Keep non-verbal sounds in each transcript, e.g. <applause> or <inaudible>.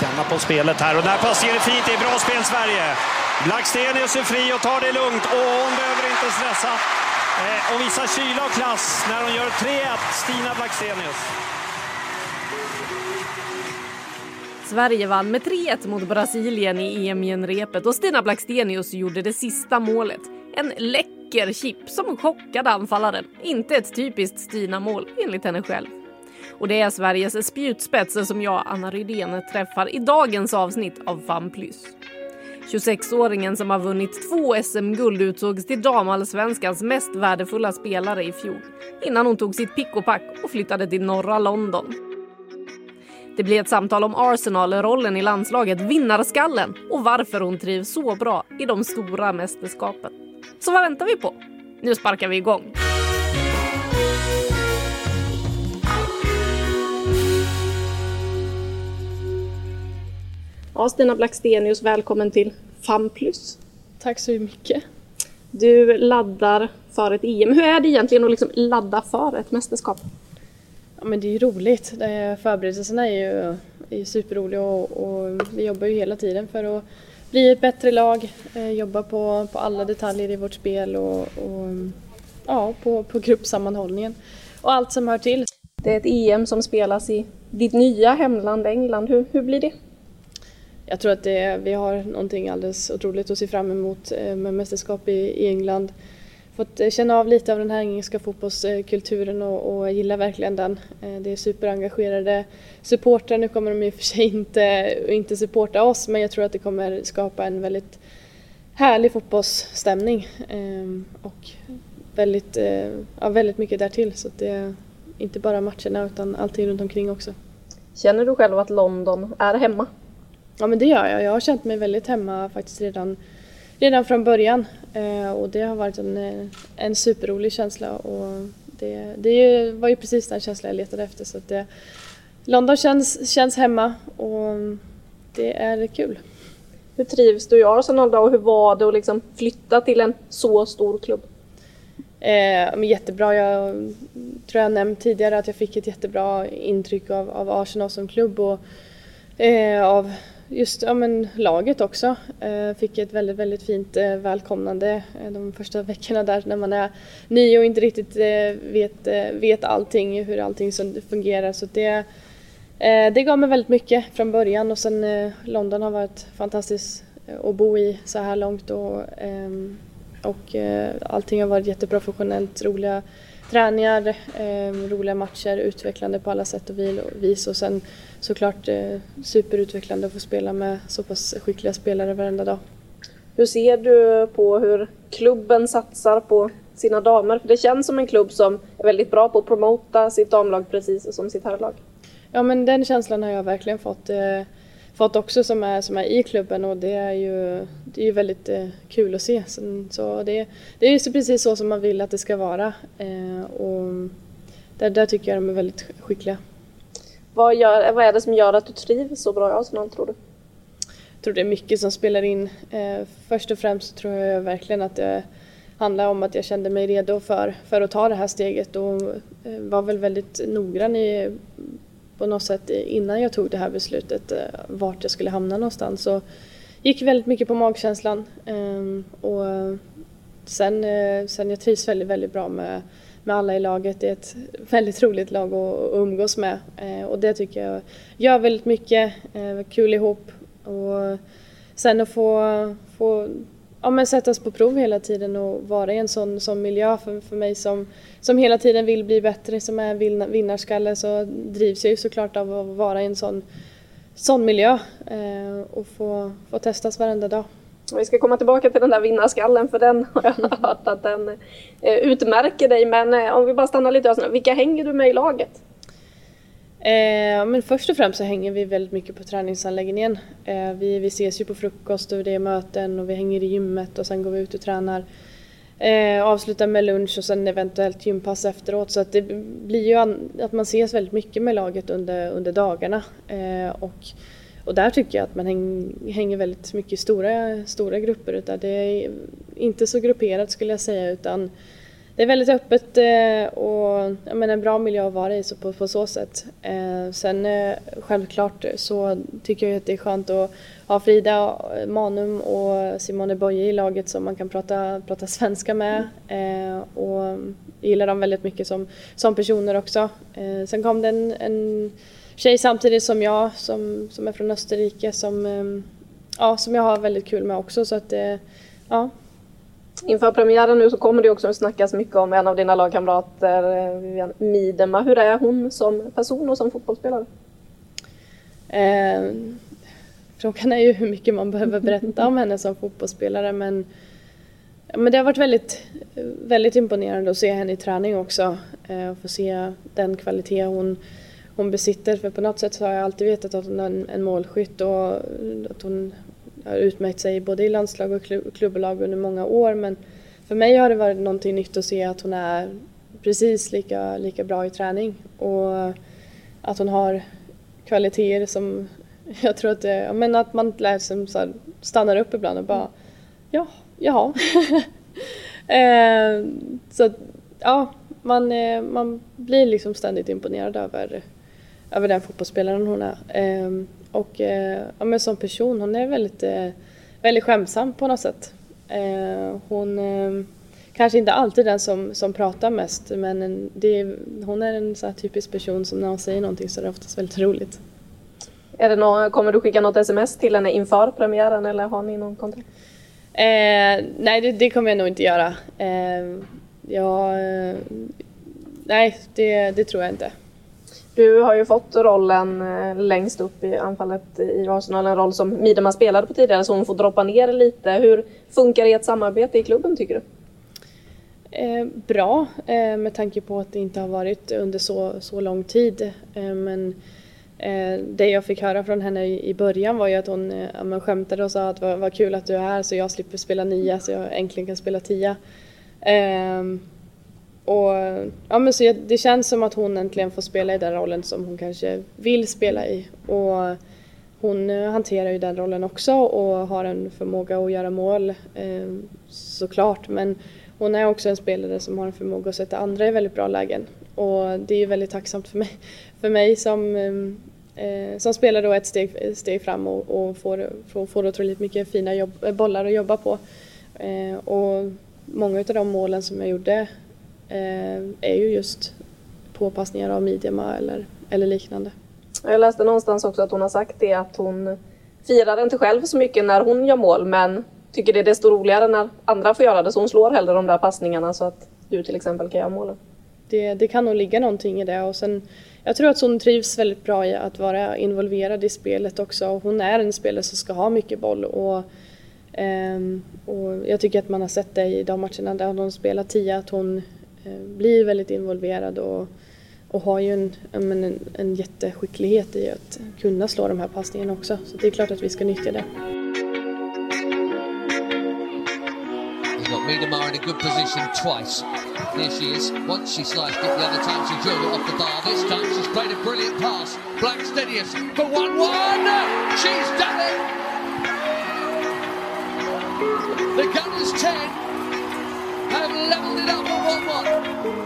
Känna på spelet här. Och där passningen är fint. Det är bra spel Sverige. Blackstenius är fri och tar det lugnt. Och hon behöver inte stressa. Eh, och visar kyla och klass när hon gör 3-1. Stina Blackstenius. Sverige vann med 3-1 mot Brasilien i EM-genrepet och Stina Blackstenius gjorde det sista målet. En läcker chip som chockade anfallaren. Inte ett typiskt Stina-mål, enligt henne själv. Och det är Sveriges spjutspets som jag, Anna Rydén, träffar i dagens avsnitt av FAM+. 26-åringen som har vunnit två SM-guld utsågs till damallsvenskans mest värdefulla spelare i fjol innan hon tog sitt pick och pack och flyttade till norra London. Det blir ett samtal om Arsenal-rollen i landslaget, vinnarskallen och varför hon trivs så bra i de stora mästerskapen. Så vad väntar vi på? Nu sparkar vi igång. Stina Blackstenius, välkommen till FAM+. Tack så mycket. Du laddar för ett EM. Hur är det egentligen att liksom ladda för ett mästerskap? Ja, men det är ju roligt. Förberedelserna är ju, är ju superroliga och, och vi jobbar ju hela tiden för att bli ett bättre lag, eh, jobba på, på alla detaljer i vårt spel och, och ja, på, på gruppsammanhållningen och allt som hör till. Det är ett EM som spelas i ditt nya hemland England. Hur, hur blir det? Jag tror att det, vi har någonting alldeles otroligt att se fram emot eh, med mästerskap i, i England. Fått eh, känna av lite av den här engelska fotbollskulturen och, och jag gillar verkligen den. Eh, det är superengagerade supportrar. Nu kommer de i och för sig inte, inte supporta oss men jag tror att det kommer skapa en väldigt härlig fotbollsstämning ehm, och väldigt, ja, väldigt mycket därtill. Så att det är inte bara matcherna utan allting runt omkring också. Känner du själv att London är hemma? Ja men det gör jag. Jag har känt mig väldigt hemma faktiskt redan, redan från början. Eh, och det har varit en, eh, en superrolig känsla och det, det var ju precis den känslan jag letade efter. Så att det, London känns, känns hemma och det är kul. Hur trivs du i Arsenal då och hur var det att liksom flytta till en så stor klubb? Eh, jättebra. Jag tror jag nämnt tidigare att jag fick ett jättebra intryck av, av Arsenal som klubb och eh, av just ja, men, laget också. Eh, fick ett väldigt, väldigt fint eh, välkomnande eh, de första veckorna där när man är ny och inte riktigt eh, vet, eh, vet allting, hur allting fungerar. Så det, eh, det gav mig väldigt mycket från början och sen eh, London har varit fantastiskt eh, att bo i så här långt och ehm, och eh, allting har varit jätteprofessionellt, roliga träningar, eh, roliga matcher, utvecklande på alla sätt och vis och sen såklart eh, superutvecklande att få spela med så pass skickliga spelare varenda dag. Hur ser du på hur klubben satsar på sina damer? För det känns som en klubb som är väldigt bra på att promota sitt damlag precis som sitt herrlag. Ja men den känslan har jag verkligen fått, eh, fått också som är, som är i klubben och det är ju, det är ju väldigt eh, kul att se. Så, så det, det är ju precis så som man vill att det ska vara eh, och där, där tycker jag de är väldigt skickliga. Vad, gör, vad är det som gör att du trivs så bra i Arsenal tror du? Jag tror det är mycket som spelar in. Eh, först och främst tror jag verkligen att det handlar om att jag kände mig redo för, för att ta det här steget och var väl väldigt noggrann i, på något sätt innan jag tog det här beslutet eh, vart jag skulle hamna någonstans. så gick väldigt mycket på magkänslan ehm, och sen, eh, sen jag trivs väldigt, väldigt bra med, med alla i laget. Det är ett <laughs> väldigt roligt lag att, att umgås med eh, och det tycker jag gör väldigt mycket. Kul ihop och sen att få, få ja, men sättas på prov hela tiden och vara i en sån, sån miljö för, för mig som, som hela tiden vill bli bättre, som är vinna- vinnarskalle så drivs jag ju såklart av att vara i en sån sån miljö eh, och få, få testas varenda dag. Vi ska komma tillbaka till den där vinnarskallen för den har jag hört att den eh, utmärker dig. Men eh, om vi bara stannar lite, vilka hänger du med i laget? Eh, men först och främst så hänger vi väldigt mycket på träningsanläggningen. Eh, vi, vi ses ju på frukost och det är möten och vi hänger i gymmet och sen går vi ut och tränar. Eh, avslutar med lunch och sen eventuellt gympass efteråt. Så att det blir ju att man ses väldigt mycket med laget under, under dagarna. Eh, och, och där tycker jag att man häng, hänger väldigt mycket i stora, stora grupper. Utan det är inte så grupperat skulle jag säga utan det är väldigt öppet eh, och jag menar, en bra miljö att vara i så på, på så sätt. Eh, sen eh, självklart så tycker jag att det är skönt att ha Frida Manum och Simone Boye i laget som man kan prata, prata svenska med. Och jag gillar dem väldigt mycket som, som personer också. Sen kom det en, en tjej samtidigt som jag som, som är från Österrike som, ja, som jag har väldigt kul med också. Så att, ja, Inför premiären nu så kommer det också att snackas mycket om en av dina lagkamrater, Vivian Midema. Hur är hon som person och som fotbollsspelare? Eh, frågan är ju hur mycket man behöver berätta om henne som fotbollsspelare men, men det har varit väldigt, väldigt imponerande att se henne i träning också. Eh, och få se den kvalitet hon, hon besitter för på något sätt så har jag alltid vetat att hon är en, en målskytt och att hon har utmärkt sig både i landslag och klubblag under många år men för mig har det varit någonting nytt att se att hon är precis lika, lika bra i träning och att hon har kvaliteter som <laughs> jag tror att det, men att man liksom så stannar upp ibland och bara ja, jaha. <laughs> eh, så ja, man, eh, man blir liksom ständigt imponerad över, över den fotbollsspelaren hon är. Eh, och eh, ja, men som person, hon är väldigt, eh, väldigt skämsam på något sätt. Eh, hon kanske inte alltid den som, som pratar mest men det, hon är en så typisk person som när hon säger någonting så är det oftast väldigt roligt. Är det någon, kommer du skicka något sms till henne inför premiären eller har ni någon kontakt? Eh, nej, det, det, kommer jag nog inte göra. Eh, jag, nej, det, det tror jag inte. Du har ju fått rollen eh, längst upp i anfallet i Arsenal, en roll som Midema spelade på tidigare så hon får droppa ner lite. Hur funkar ert samarbete i klubben tycker du? Eh, bra eh, med tanke på att det inte har varit under så, så lång tid. Eh, men eh, det jag fick höra från henne i, i början var ju att hon eh, skämtade och sa att vad, vad kul att du är här så jag slipper spela nia så jag äntligen kan spela tia. Eh, och, ja, men så jag, det känns som att hon äntligen får spela i den rollen som hon kanske vill spela i. Och hon eh, hanterar ju den rollen också och har en förmåga att göra mål eh, såklart. Men hon är också en spelare som har en förmåga att sätta andra i väldigt bra lägen. Och det är ju väldigt tacksamt för mig, <laughs> för mig som, eh, eh, som spelar då ett steg, steg fram och, och får, får, får otroligt mycket fina jobb, eh, bollar att jobba på. Eh, och många av de målen som jag gjorde är ju just påpassningar av midjema eller, eller liknande. Jag läste någonstans också att hon har sagt det att hon firar inte själv så mycket när hon gör mål men tycker det är desto roligare när andra får göra det så hon slår hellre de där passningarna så att du till exempel kan göra målen. Det, det kan nog ligga någonting i det och sen jag tror att hon trivs väldigt bra i att vara involverad i spelet också. Hon är en spelare som ska ha mycket boll och, um, och jag tycker att man har sett det i de matcherna där hon spelar tia att hon Eh, Eh, blir väldigt involverad och, och har ju en, en, en jätteskicklighet i att kunna slå de här passningarna också. Så det är klart att vi ska nyttja det. Miedemar in a good position twice. Here she is. Once she sliced it, the other time she drilled it off the bar. This time she's played a brilliant pass. Black Stenius for 1-1. She's done it. The Gunners 10, leveled it up at 1-1.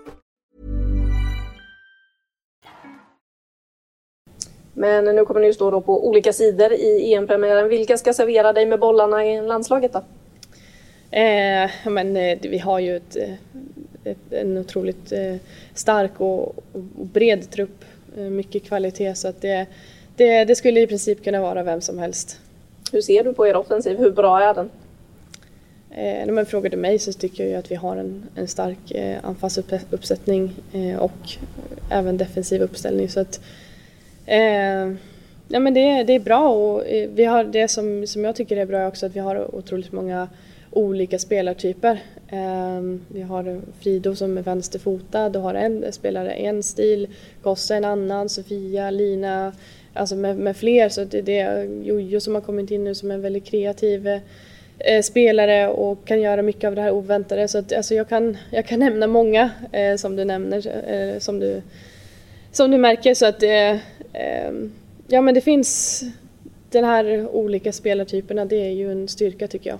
Men nu kommer ni stå då på olika sidor i EM-premiären. Vilka ska servera dig med bollarna i landslaget då? Eh, men eh, vi har ju ett, eh, ett, en otroligt eh, stark och, och, bred trupp. Eh, mycket kvalitet så att det, det, det, skulle i princip kunna vara vem som helst. Hur ser du på er offensiv? Hur bra är den? Eh, när man frågar du mig så tycker jag ju att vi har en, en stark eh, anfallsuppsättning eh, och även defensiv uppställning. Så att, eh, ja, men det, det är bra och eh, vi har det som, som jag tycker är bra också att vi har otroligt många olika spelartyper. Eh, vi har Frido som är vänsterfotad och har en spelare en stil, Gosse en annan, Sofia, Lina, alltså med, med fler. Så det, det är Jojo som har kommit in nu som är en väldigt kreativ eh, spelare och kan göra mycket av det här oväntade. Så att, alltså jag, kan, jag kan nämna många eh, som du nämner, eh, som, du, som du märker. Så att eh, ja men det finns den här olika spelartyperna, det är ju en styrka tycker jag.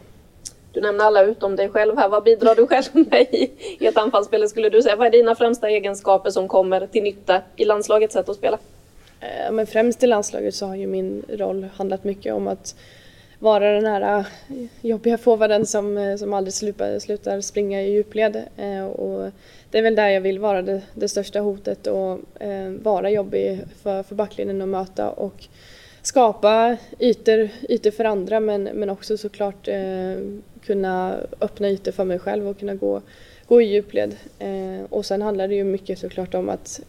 Du nämner alla utom dig själv här. Vad bidrar du själv <laughs> med i, ett anfallsspel skulle du säga? Vad är dina främsta egenskaper som kommer till nytta i landslagets sätt att spela? Eh, men främst i landslaget så har ju min roll handlat mycket om att vara den här eh, jobbiga forwarden som, eh, som aldrig slutar, slutar springa i djupled. Eh, och det är väl där jag vill vara det, det största hotet och vara jobbig för, för backlinjen att möta och skapa ytor, ytor för andra men, men också såklart kunna öppna ytor för mig själv och kunna gå, gå i djupled. Och sen handlar det ju mycket såklart om att,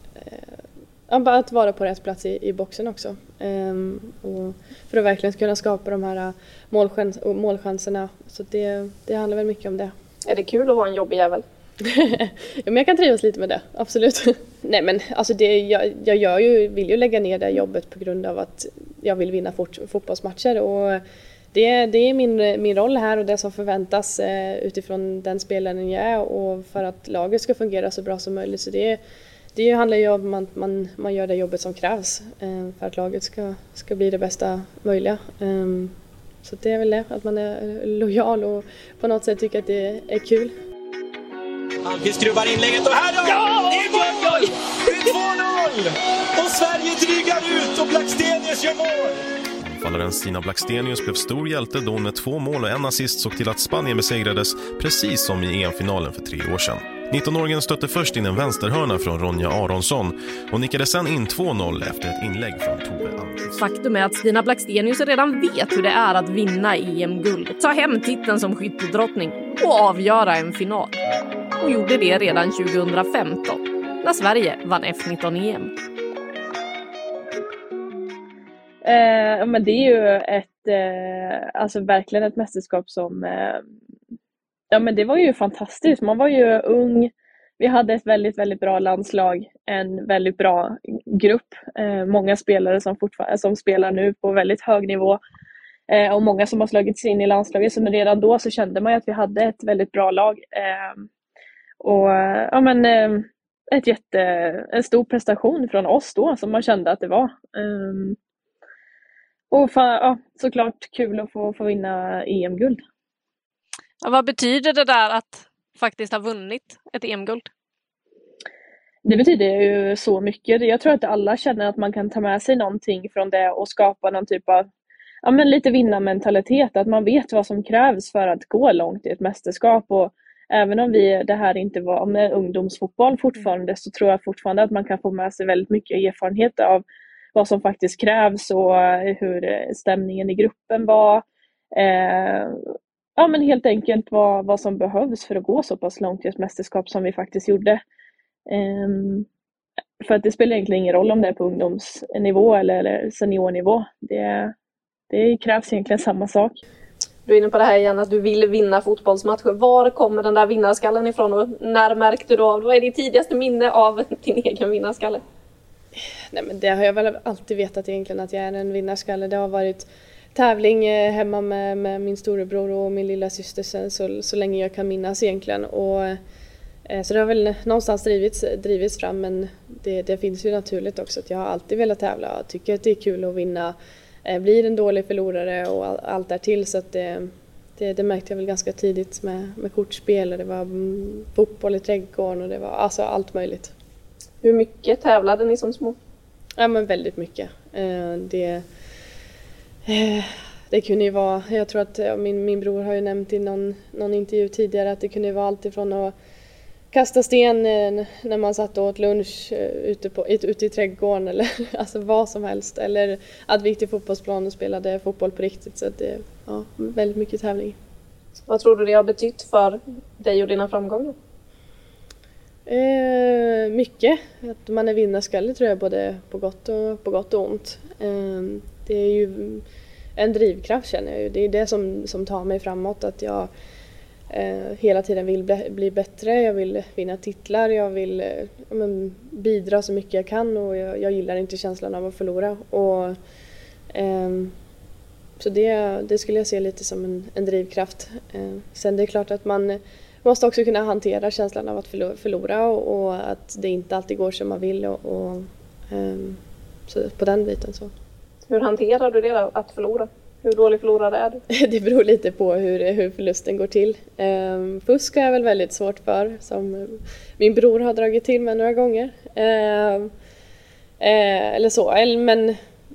eh, att vara på rätt plats i, i boxen också. Eh, och för att verkligen kunna skapa de här målchans, målchanserna. Så det, det handlar väl mycket om det. Är det kul att vara en jobbig jävel? <laughs> ja, men jag kan trivas lite med det, absolut. <laughs> Nej men alltså det, jag, jag gör ju, vill ju lägga ner det jobbet på grund av att jag vill vinna fort, fotbollsmatcher och det, det är min, min roll här och det som förväntas eh, utifrån den spelaren jag är och för att laget ska fungera så bra som möjligt. Så det, det handlar ju om att man, man gör det jobbet som krävs eh, för att laget ska, ska bli det bästa möjliga. Eh, så det är väl det, att man är lojal och på något sätt tycker att det är kul. Almqvist skruvar inlägget och här då! Ja! Det är mål! Det är 2-0! Och Sverige drygar ut och Blackstenius gör mål! Anfallaren Stina Blackstenius blev stor hjälte då hon med två mål och en assist såg till att Spanien besegrades precis som i EM-finalen för tre år sedan. 19-åringen stötte först in en vänsterhörna från Ronja Aronsson och nickade sen in 2-0 efter ett inlägg från Tove Almqvist. Faktum är att Stina Blackstenius redan vet hur det är att vinna EM-guld, ta hem titeln som skyttedrottning och avgöra en final. Och gjorde det redan 2015 när Sverige vann F19-EM. Eh, men det är ju ett, eh, alltså verkligen ett mästerskap som, eh, ja men det var ju fantastiskt. Man var ju ung, vi hade ett väldigt, väldigt bra landslag, en väldigt bra grupp, eh, många spelare som, eh, som spelar nu på väldigt hög nivå eh, och många som har slagit sig in i landslaget. Så redan då så kände man ju att vi hade ett väldigt bra lag. Eh, och ja men eh, ett jätte, en stor prestation från oss då som man kände att det var. Ehm, och fan, ja, såklart kul att få, få vinna EM-guld. Ja, vad betyder det där att faktiskt ha vunnit ett EM-guld? Det betyder ju så mycket. Jag tror att alla känner att man kan ta med sig någonting från det och skapa någon typ av ja, men lite vinnarmentalitet. Att man vet vad som krävs för att gå långt i ett mästerskap. Och även om vi, det här inte var om det är ungdomsfotboll fortfarande så tror jag fortfarande att man kan få med sig väldigt mycket erfarenhet av vad som faktiskt krävs och hur stämningen i gruppen var. Eh, ja men helt enkelt vad, vad som behövs för att gå så pass långt i ett mästerskap som vi faktiskt gjorde. Eh, för att det spelar egentligen ingen roll om det är på ungdomsnivå eller, eller seniornivå. Det, det krävs egentligen samma sak. Du är inne på det här igen att du vill vinna fotbollsmatcher. Var kommer den där vinnarskallen ifrån och när märkte du av det? Vad är ditt tidigaste minne av <laughs> din egen vinnarskalle? Nej men det har jag väl alltid vetat egentligen att jag är en vinnarskalle. Det har varit tävling eh, hemma med, med min storebror och min lilla syster sen så, så länge jag kan minnas egentligen. Och, eh, så det har väl någonstans drivits, drivits fram men det, det finns ju naturligt också att jag har alltid velat tävla och tycker att det är kul att vinna. Eh, blir en dålig förlorare och all, allt därtill så att det, det, det, märkte jag väl ganska tidigt med, med kortspel och det var mm, fotboll i trädgården och det var alltså allt möjligt. Hur mycket tävlade ni som små? Ja men väldigt mycket. Eh, det, det kunde ju vara, jag tror att min, min bror har ju nämnt i någon, någon intervju tidigare att det kunde vara allt ifrån att kasta sten när man satt och åt lunch ute, på, ute i trädgården eller <laughs> alltså vad som helst. Eller att vi gick till fotbollsplan och spelade fotboll på riktigt. Så det ja, väldigt mycket tävling. Vad tror du det har betytt för dig och dina framgångar? Eh, mycket. Att man är vinnarskalle tror jag både på gott och, på gott och ont. Eh, det är ju en drivkraft känner jag ju. Det är det som, som tar mig framåt. Att jag eh, hela tiden vill bli, bli, bättre, jag vill vinna titlar, jag vill eh, men, bidra så mycket jag kan och jag, jag, gillar inte känslan av att förlora. Och, eh, så det, det skulle jag se lite som en, en drivkraft. Eh, sen det är klart att man måste också kunna hantera känslan av att förlora och, och att det inte alltid går som man vill. Och, och ehm, så på den biten så. Hur hanterar du det då, att förlora? Hur dålig förlorare är du? <laughs> det beror lite på hur, hur förlusten går till. Ehm, fusk är väl väldigt svårt för, som min bror har dragit till med några gånger. Ehm, eh, eller så, men,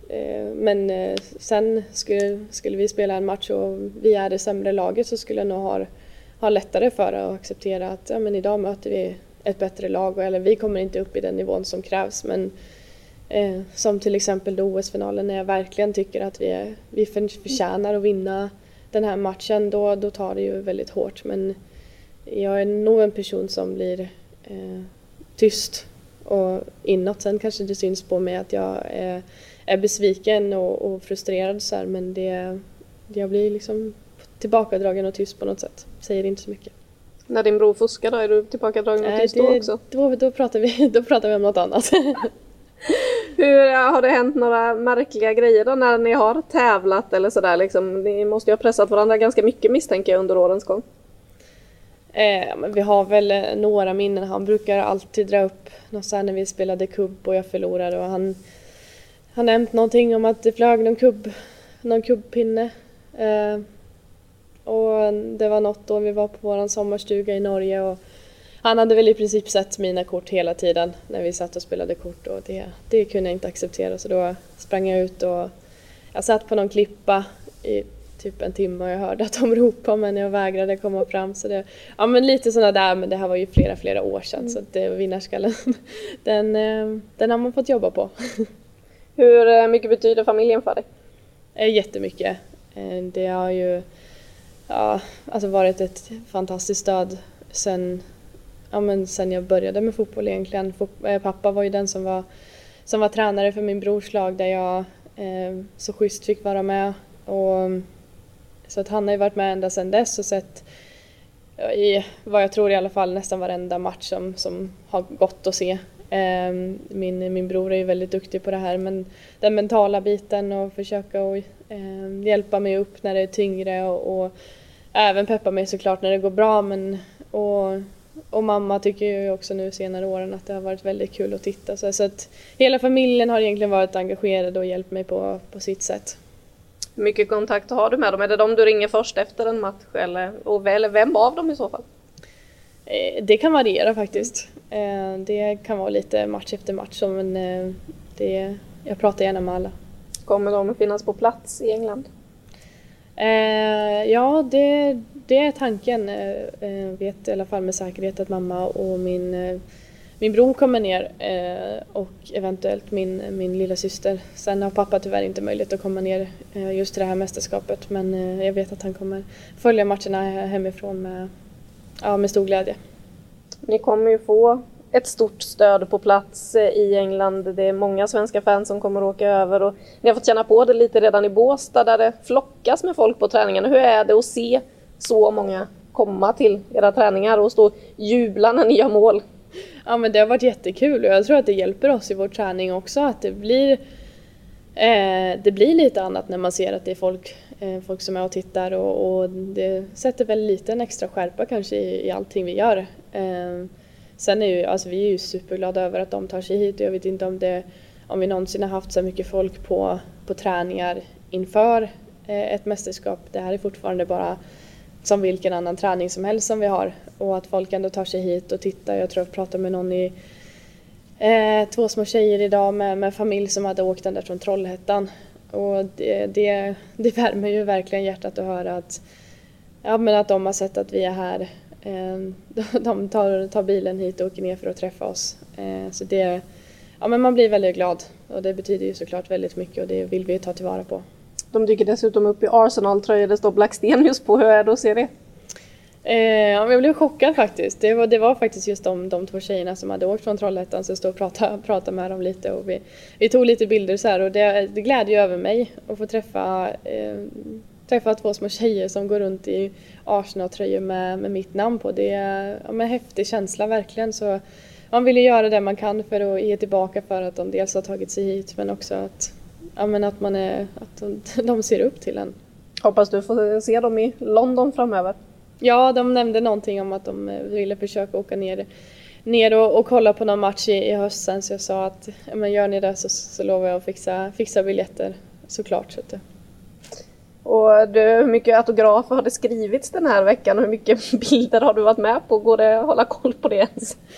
eh, men eh, sen skulle, skulle vi spela en match och vi är det sämre laget så skulle jag nog ha ha lättare för att acceptera att ja, men idag möter vi ett bättre lag eller vi kommer inte upp i den nivån som krävs. Men eh, som till exempel då OS-finalen när jag verkligen tycker att vi, är, vi förtjänar att vinna den här matchen, då, då tar det ju väldigt hårt. Men jag är nog en person som blir eh, tyst och inåt. Sen kanske det syns på mig att jag är, är besviken och, och frustrerad så här, men det, jag blir liksom tillbakadragen och tyst på något sätt. Säger inte så mycket. När din bror fuskar då, är du tillbakadragen och tyst det, då också? Då, då, pratar vi, <laughs> då pratar vi om något annat. <laughs> Hur eh, Har det hänt några märkliga grejer då när ni har tävlat eller sådär liksom? Ni måste ju ha pressat varandra ganska mycket misstänker jag under årens gång. Eh, men vi har väl eh, några minnen. Han brukar alltid dra upp något så när vi spelade kubb och jag förlorade och han har nämnt någonting om att det flög någon kubb, någon kubbpinne. Eh, och det var något då vi var på vår sommarstuga i Norge och han hade väl i princip sett mina kort hela tiden när vi satt och spelade kort och det, det kunde jag inte acceptera så då sprang jag ut och jag satt på någon klippa i typ en timme och jag hörde att de <laughs> ropade men jag vägrade komma fram. Så det, ja men lite sådana där, men det här var ju flera, flera år sedan mm. så det vinnarskallen, <laughs> den, eh, den har man fått jobba på. <laughs> Hur eh, mycket betyder familjen för dig? Eh, jättemycket. Det har ju ja, alltså varit ett fantastiskt stöd sen, ja, men sen jag började med fotboll egentligen. Eh, pappa var ju den som var, som var tränare för min brors lag där jag eh, så schysst fick vara med. Och, så att han har ju varit med ända sedan dess och sett i vad jag tror i alla fall nästan varenda match som, som har gått att se. Eh, min, min bror är ju väldigt duktig på det här men den mentala biten och försöka och, eh, hjälpa mig upp när det är tyngre och, och även peppa mig såklart när det går bra men och, och mamma tycker ju också nu senare åren att det har varit väldigt kul att titta. Så, så att hela familjen har egentligen varit engagerad och hjälpt mig på, på sitt sätt. Hur mycket kontakt har du med dem? Är det de du ringer först efter en match eller, och, eller vem av dem i så fall? Eh, det kan variera faktiskt. Eh, det kan vara lite match efter match men eh, det, jag pratar gärna med alla. Kommer de att finnas på plats i England? Ja, det, det är tanken. Jag vet i alla fall med säkerhet att mamma och min, eh, min bror kommer ner och eventuellt min, min lilla syster. Sen har pappa tyvärr inte möjlighet att komma ner just till det här mästerskapet men jag vet att han kommer följa matcherna hemifrån med, ja, med stor glädje. Ni kommer ju få ett stort stöd på plats i England. Det är många svenska fans som kommer att åka över och ni har fått känna på det lite redan i Båstad där det flockas med folk på träningarna. Hur är det att se så många komma till era träningar och stå och jubla när ni gör mål? Ja men det har varit jättekul och jag tror att det hjälper oss i vår träning också att det blir eh, det blir lite annat när man ser att det är folk, eh, folk som är och tittar och, och, det sätter väl lite en extra skärpa kanske i, i allting vi gör. Eh, Sen är ju, alltså vi är ju superglada över att de tar sig hit och jag vet inte om, det, om vi någonsin har haft så mycket folk på, på träningar inför eh, ett mästerskap. Det här är fortfarande bara som vilken annan träning som helst som vi har och att folk ändå tar sig hit och tittar. Jag tror jag pratade med någon i eh, två små tjejer idag med, med familj som hade åkt den där från Trollhättan. Och det, det, det värmer ju verkligen hjärtat att höra att, ja, men att de har sett att vi är här. Eh, <laughs> de tar, tar bilen hit och åker ner för att träffa oss. Eh, så det, ja, men man blir väldigt glad och det betyder ju såklart väldigt mycket och det vill vi ta tillvara på. De dyker dessutom upp i Arsenal-tröjor, det står Blackstenius på. Hur är det att se det? Eh, jag blev chockad faktiskt. Det var, det var faktiskt just de, de två tjejerna som hade åkt från Trollhättan som stod och pratade, pratade med dem lite och vi, vi tog lite bilder så här och det, det glädjer över mig att få träffa, eh, träffa två små tjejer som går runt i Arsenal-tröjor med, med mitt namn på. Det är ja, en häftig känsla verkligen. Så man vill ju göra det man kan för att ge tillbaka för att de dels har tagit sig hit men också att, ja, men att, man är, att <laughs> de, ser upp till en. Hoppas du får se dem i London framöver. Ja, de nämnde någonting om att de ville försöka åka ner, ner och, och kolla på någon match i, i höst sen så jag sa att men gör ni det så, så lovar jag att fixa, fixa biljetter såklart. Så att, och du, hur mycket autografer har det skrivits den här veckan och hur mycket <laughs> bilder har du varit med på? Går det att hålla koll på det?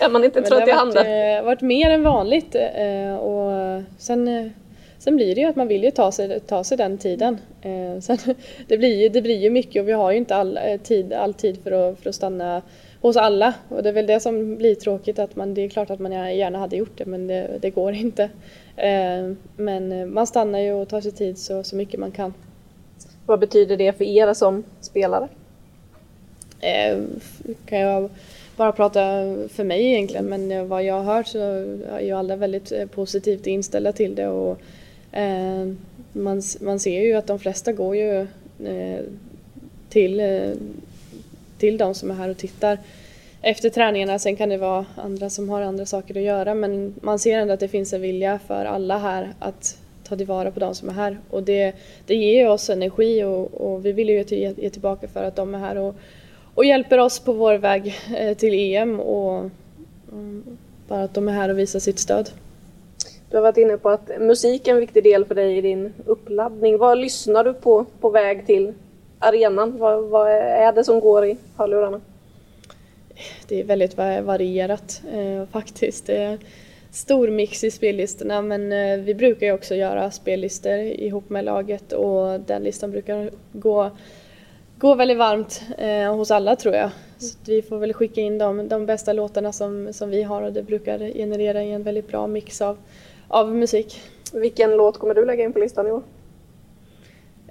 Är man inte trött i handen? Det har varit mer än vanligt eh, och sen, sen blir det ju att man vill ju ta sig, ta sig den tiden. Eh, sen, <laughs> det, blir ju, det blir ju mycket och vi har ju inte all eh, tid, all tid för, att, för att stanna hos alla och det är väl det som blir tråkigt att man, det är klart att man gärna hade gjort det men det, det går inte. Men man stannar ju och tar sig tid så, så mycket man kan. Vad betyder det för er som spelare? Eh, kan jag bara prata för mig egentligen men vad jag har hört så är ju alla väldigt eh, positivt inställda till det och eh, Eh, man, man ser ju att de flesta går ju eh, till, eh, till de som är här och tittar efter träningarna. Sen kan det vara andra som har andra saker att göra men man ser ändå att det finns en vilja för alla här att ta tillvara på de som är här. Och det, det ger oss energi och, och vi vill ju ge, ge, tillbaka för att de är här och, och hjälper oss på vår väg till EM och bara att de är här och visar sitt stöd. Du har varit inne på att musik är en viktig del för dig i din uppladdning. Vad lyssnar du på på väg till arenan? Vad, vad är det som går i hörlurarna? Det är väldigt varierat eh, faktiskt. Det, är stor mix i spellistorna men eh, vi brukar ju också göra spellistor ihop med laget och den listan brukar gå, gå väldigt varmt eh, hos alla tror jag. Så vi får väl skicka in de, de bästa låtarna som, som vi har och det brukar generera en väldigt bra mix av, av musik. Vilken låt kommer du lägga in på listan i år?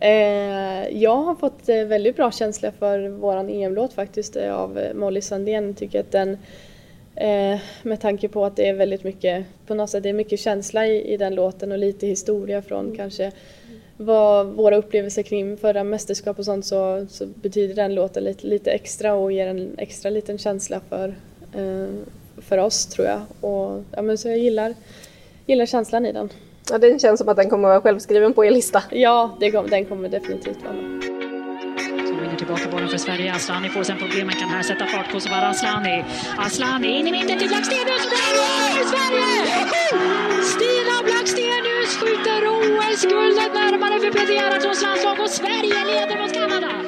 Eh, jag har fått eh, väldigt bra känsla för våran EM-låt faktiskt eh, av Molly Sandén. Tycker att den med tanke på att det är väldigt mycket, på något sätt, det är mycket känsla i, i den låten och lite historia från mm. kanske vad våra upplevelser kring förra mästerskap och sånt så, så betyder den låten lite, lite extra och ger en extra liten känsla för, för oss tror jag. Och, ja, men så jag gillar, gillar känslan i den. Ja, det känns som att den kommer vara självskriven på er lista. Ja, det kom, den kommer definitivt vara med tillbaka bollen för Sverige. Aslani får sen problem, men kan här sätta fart på Sovar Aslani. Aslani in i mitten till Blackstenius. Sverige! Stina Blackstenius skjuter OS-guldet närmare för Peter Gerhardssons landslag och Sverige leder mot Kanada.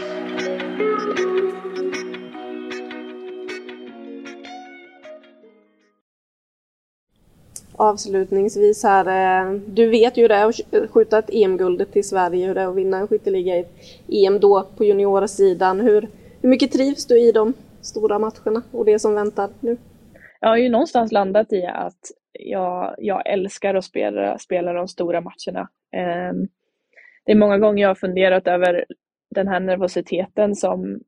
Avslutningsvis här. Eh, du vet ju det att eh, skjuta ett EM-guld till Sverige, hur det är att vinna en skytteliga i ett EM då på juniorsidan. Hur, hur mycket trivs du i de stora matcherna och det som väntar nu? Jag har ju någonstans landat i att jag, jag älskar att spela, spela de stora matcherna. Ehm, det är många gånger jag har funderat över den här nervositeten som,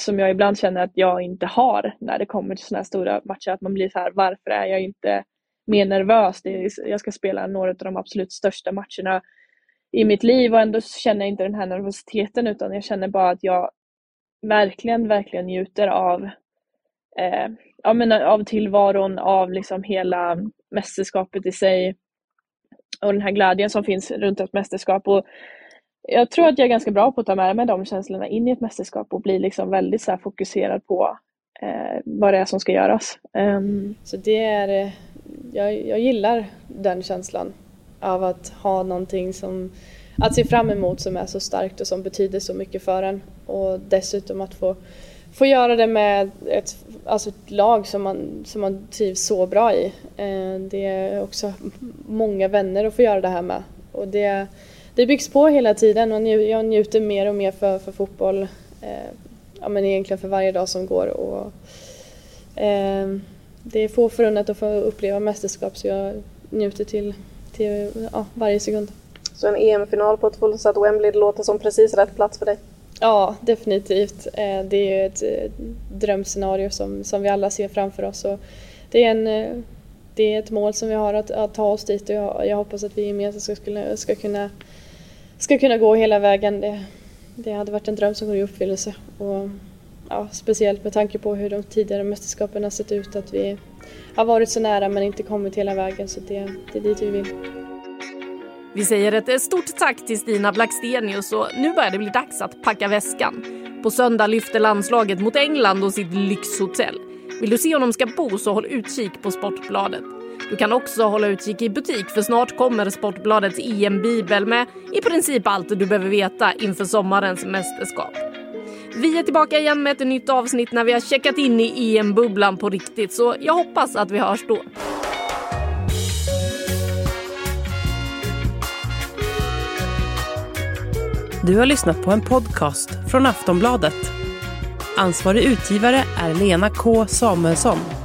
som jag ibland känner att jag inte har när det kommer till sådana här stora matcher. Att man blir så här, varför är jag inte mer nervös. jag ska spela några av de absolut största matcherna i mitt liv och ändå känner jag inte den här nervositeten utan jag känner bara att jag verkligen, verkligen njuter av, eh, ja, men av tillvaron, av liksom hela mästerskapet i sig och den här glädjen som finns runt ett mästerskap. Och jag tror att jag är ganska bra på att ta med mig de känslorna in i ett mästerskap och bli liksom väldigt så fokuserad på eh, vad det är som ska göras. Um, så det är jag, jag gillar den känslan av att ha någonting som att se fram emot som är så starkt och som betyder så mycket för en och dessutom att få, få göra det med ett, alltså ett lag som man, som man trivs så bra i. Eh, det är också många vänner att få göra det här med. Och det, det byggs på hela tiden och jag njuter mer och mer för, för fotboll. Eh, ja, men egentligen för varje dag som går. Och, eh, det är få förunnat att få uppleva mästerskap så jag njuter till, till ja, varje sekund. Så en EM-final på ett fullsatt Wembley, det låter som precis rätt plats för dig? Ja, definitivt. Eh, det är ju ett eh, drömscenario som, som vi alla ser framför oss. Och det, är en, eh, det är ett mål som vi har att, att ta oss dit och jag, jag hoppas att vi gemensamt ska, ska, ska, kunna, ska kunna gå hela vägen. Det, det hade varit en dröm som går i uppfyllelse. Och, ja, speciellt med tanke på hur de tidigare mästerskapen har sett ut. Att vi har varit så nära men inte kommit hela vägen. Så det, det är dit vi vill. Vi säger ett eh, stort tack till Stina Blackstenius och nu börjar det bli dags att packa väskan. På söndag lyfter landslaget mot England och sitt lyxhotell. Vill du se om de ska bo så håll utkik på Sportbladet. Du kan också hålla utkik i butik för snart kommer Sportbladets EM-bibel med i princip allt du behöver veta inför sommarens mästerskap. Vi är tillbaka igen med ett nytt avsnitt när vi har checkat in i EM-bubblan på riktigt så jag hoppas att vi hörs då. Du har lyssnat på en podcast från Aftonbladet. Ansvarig utgivare är Lena K Samuelsson.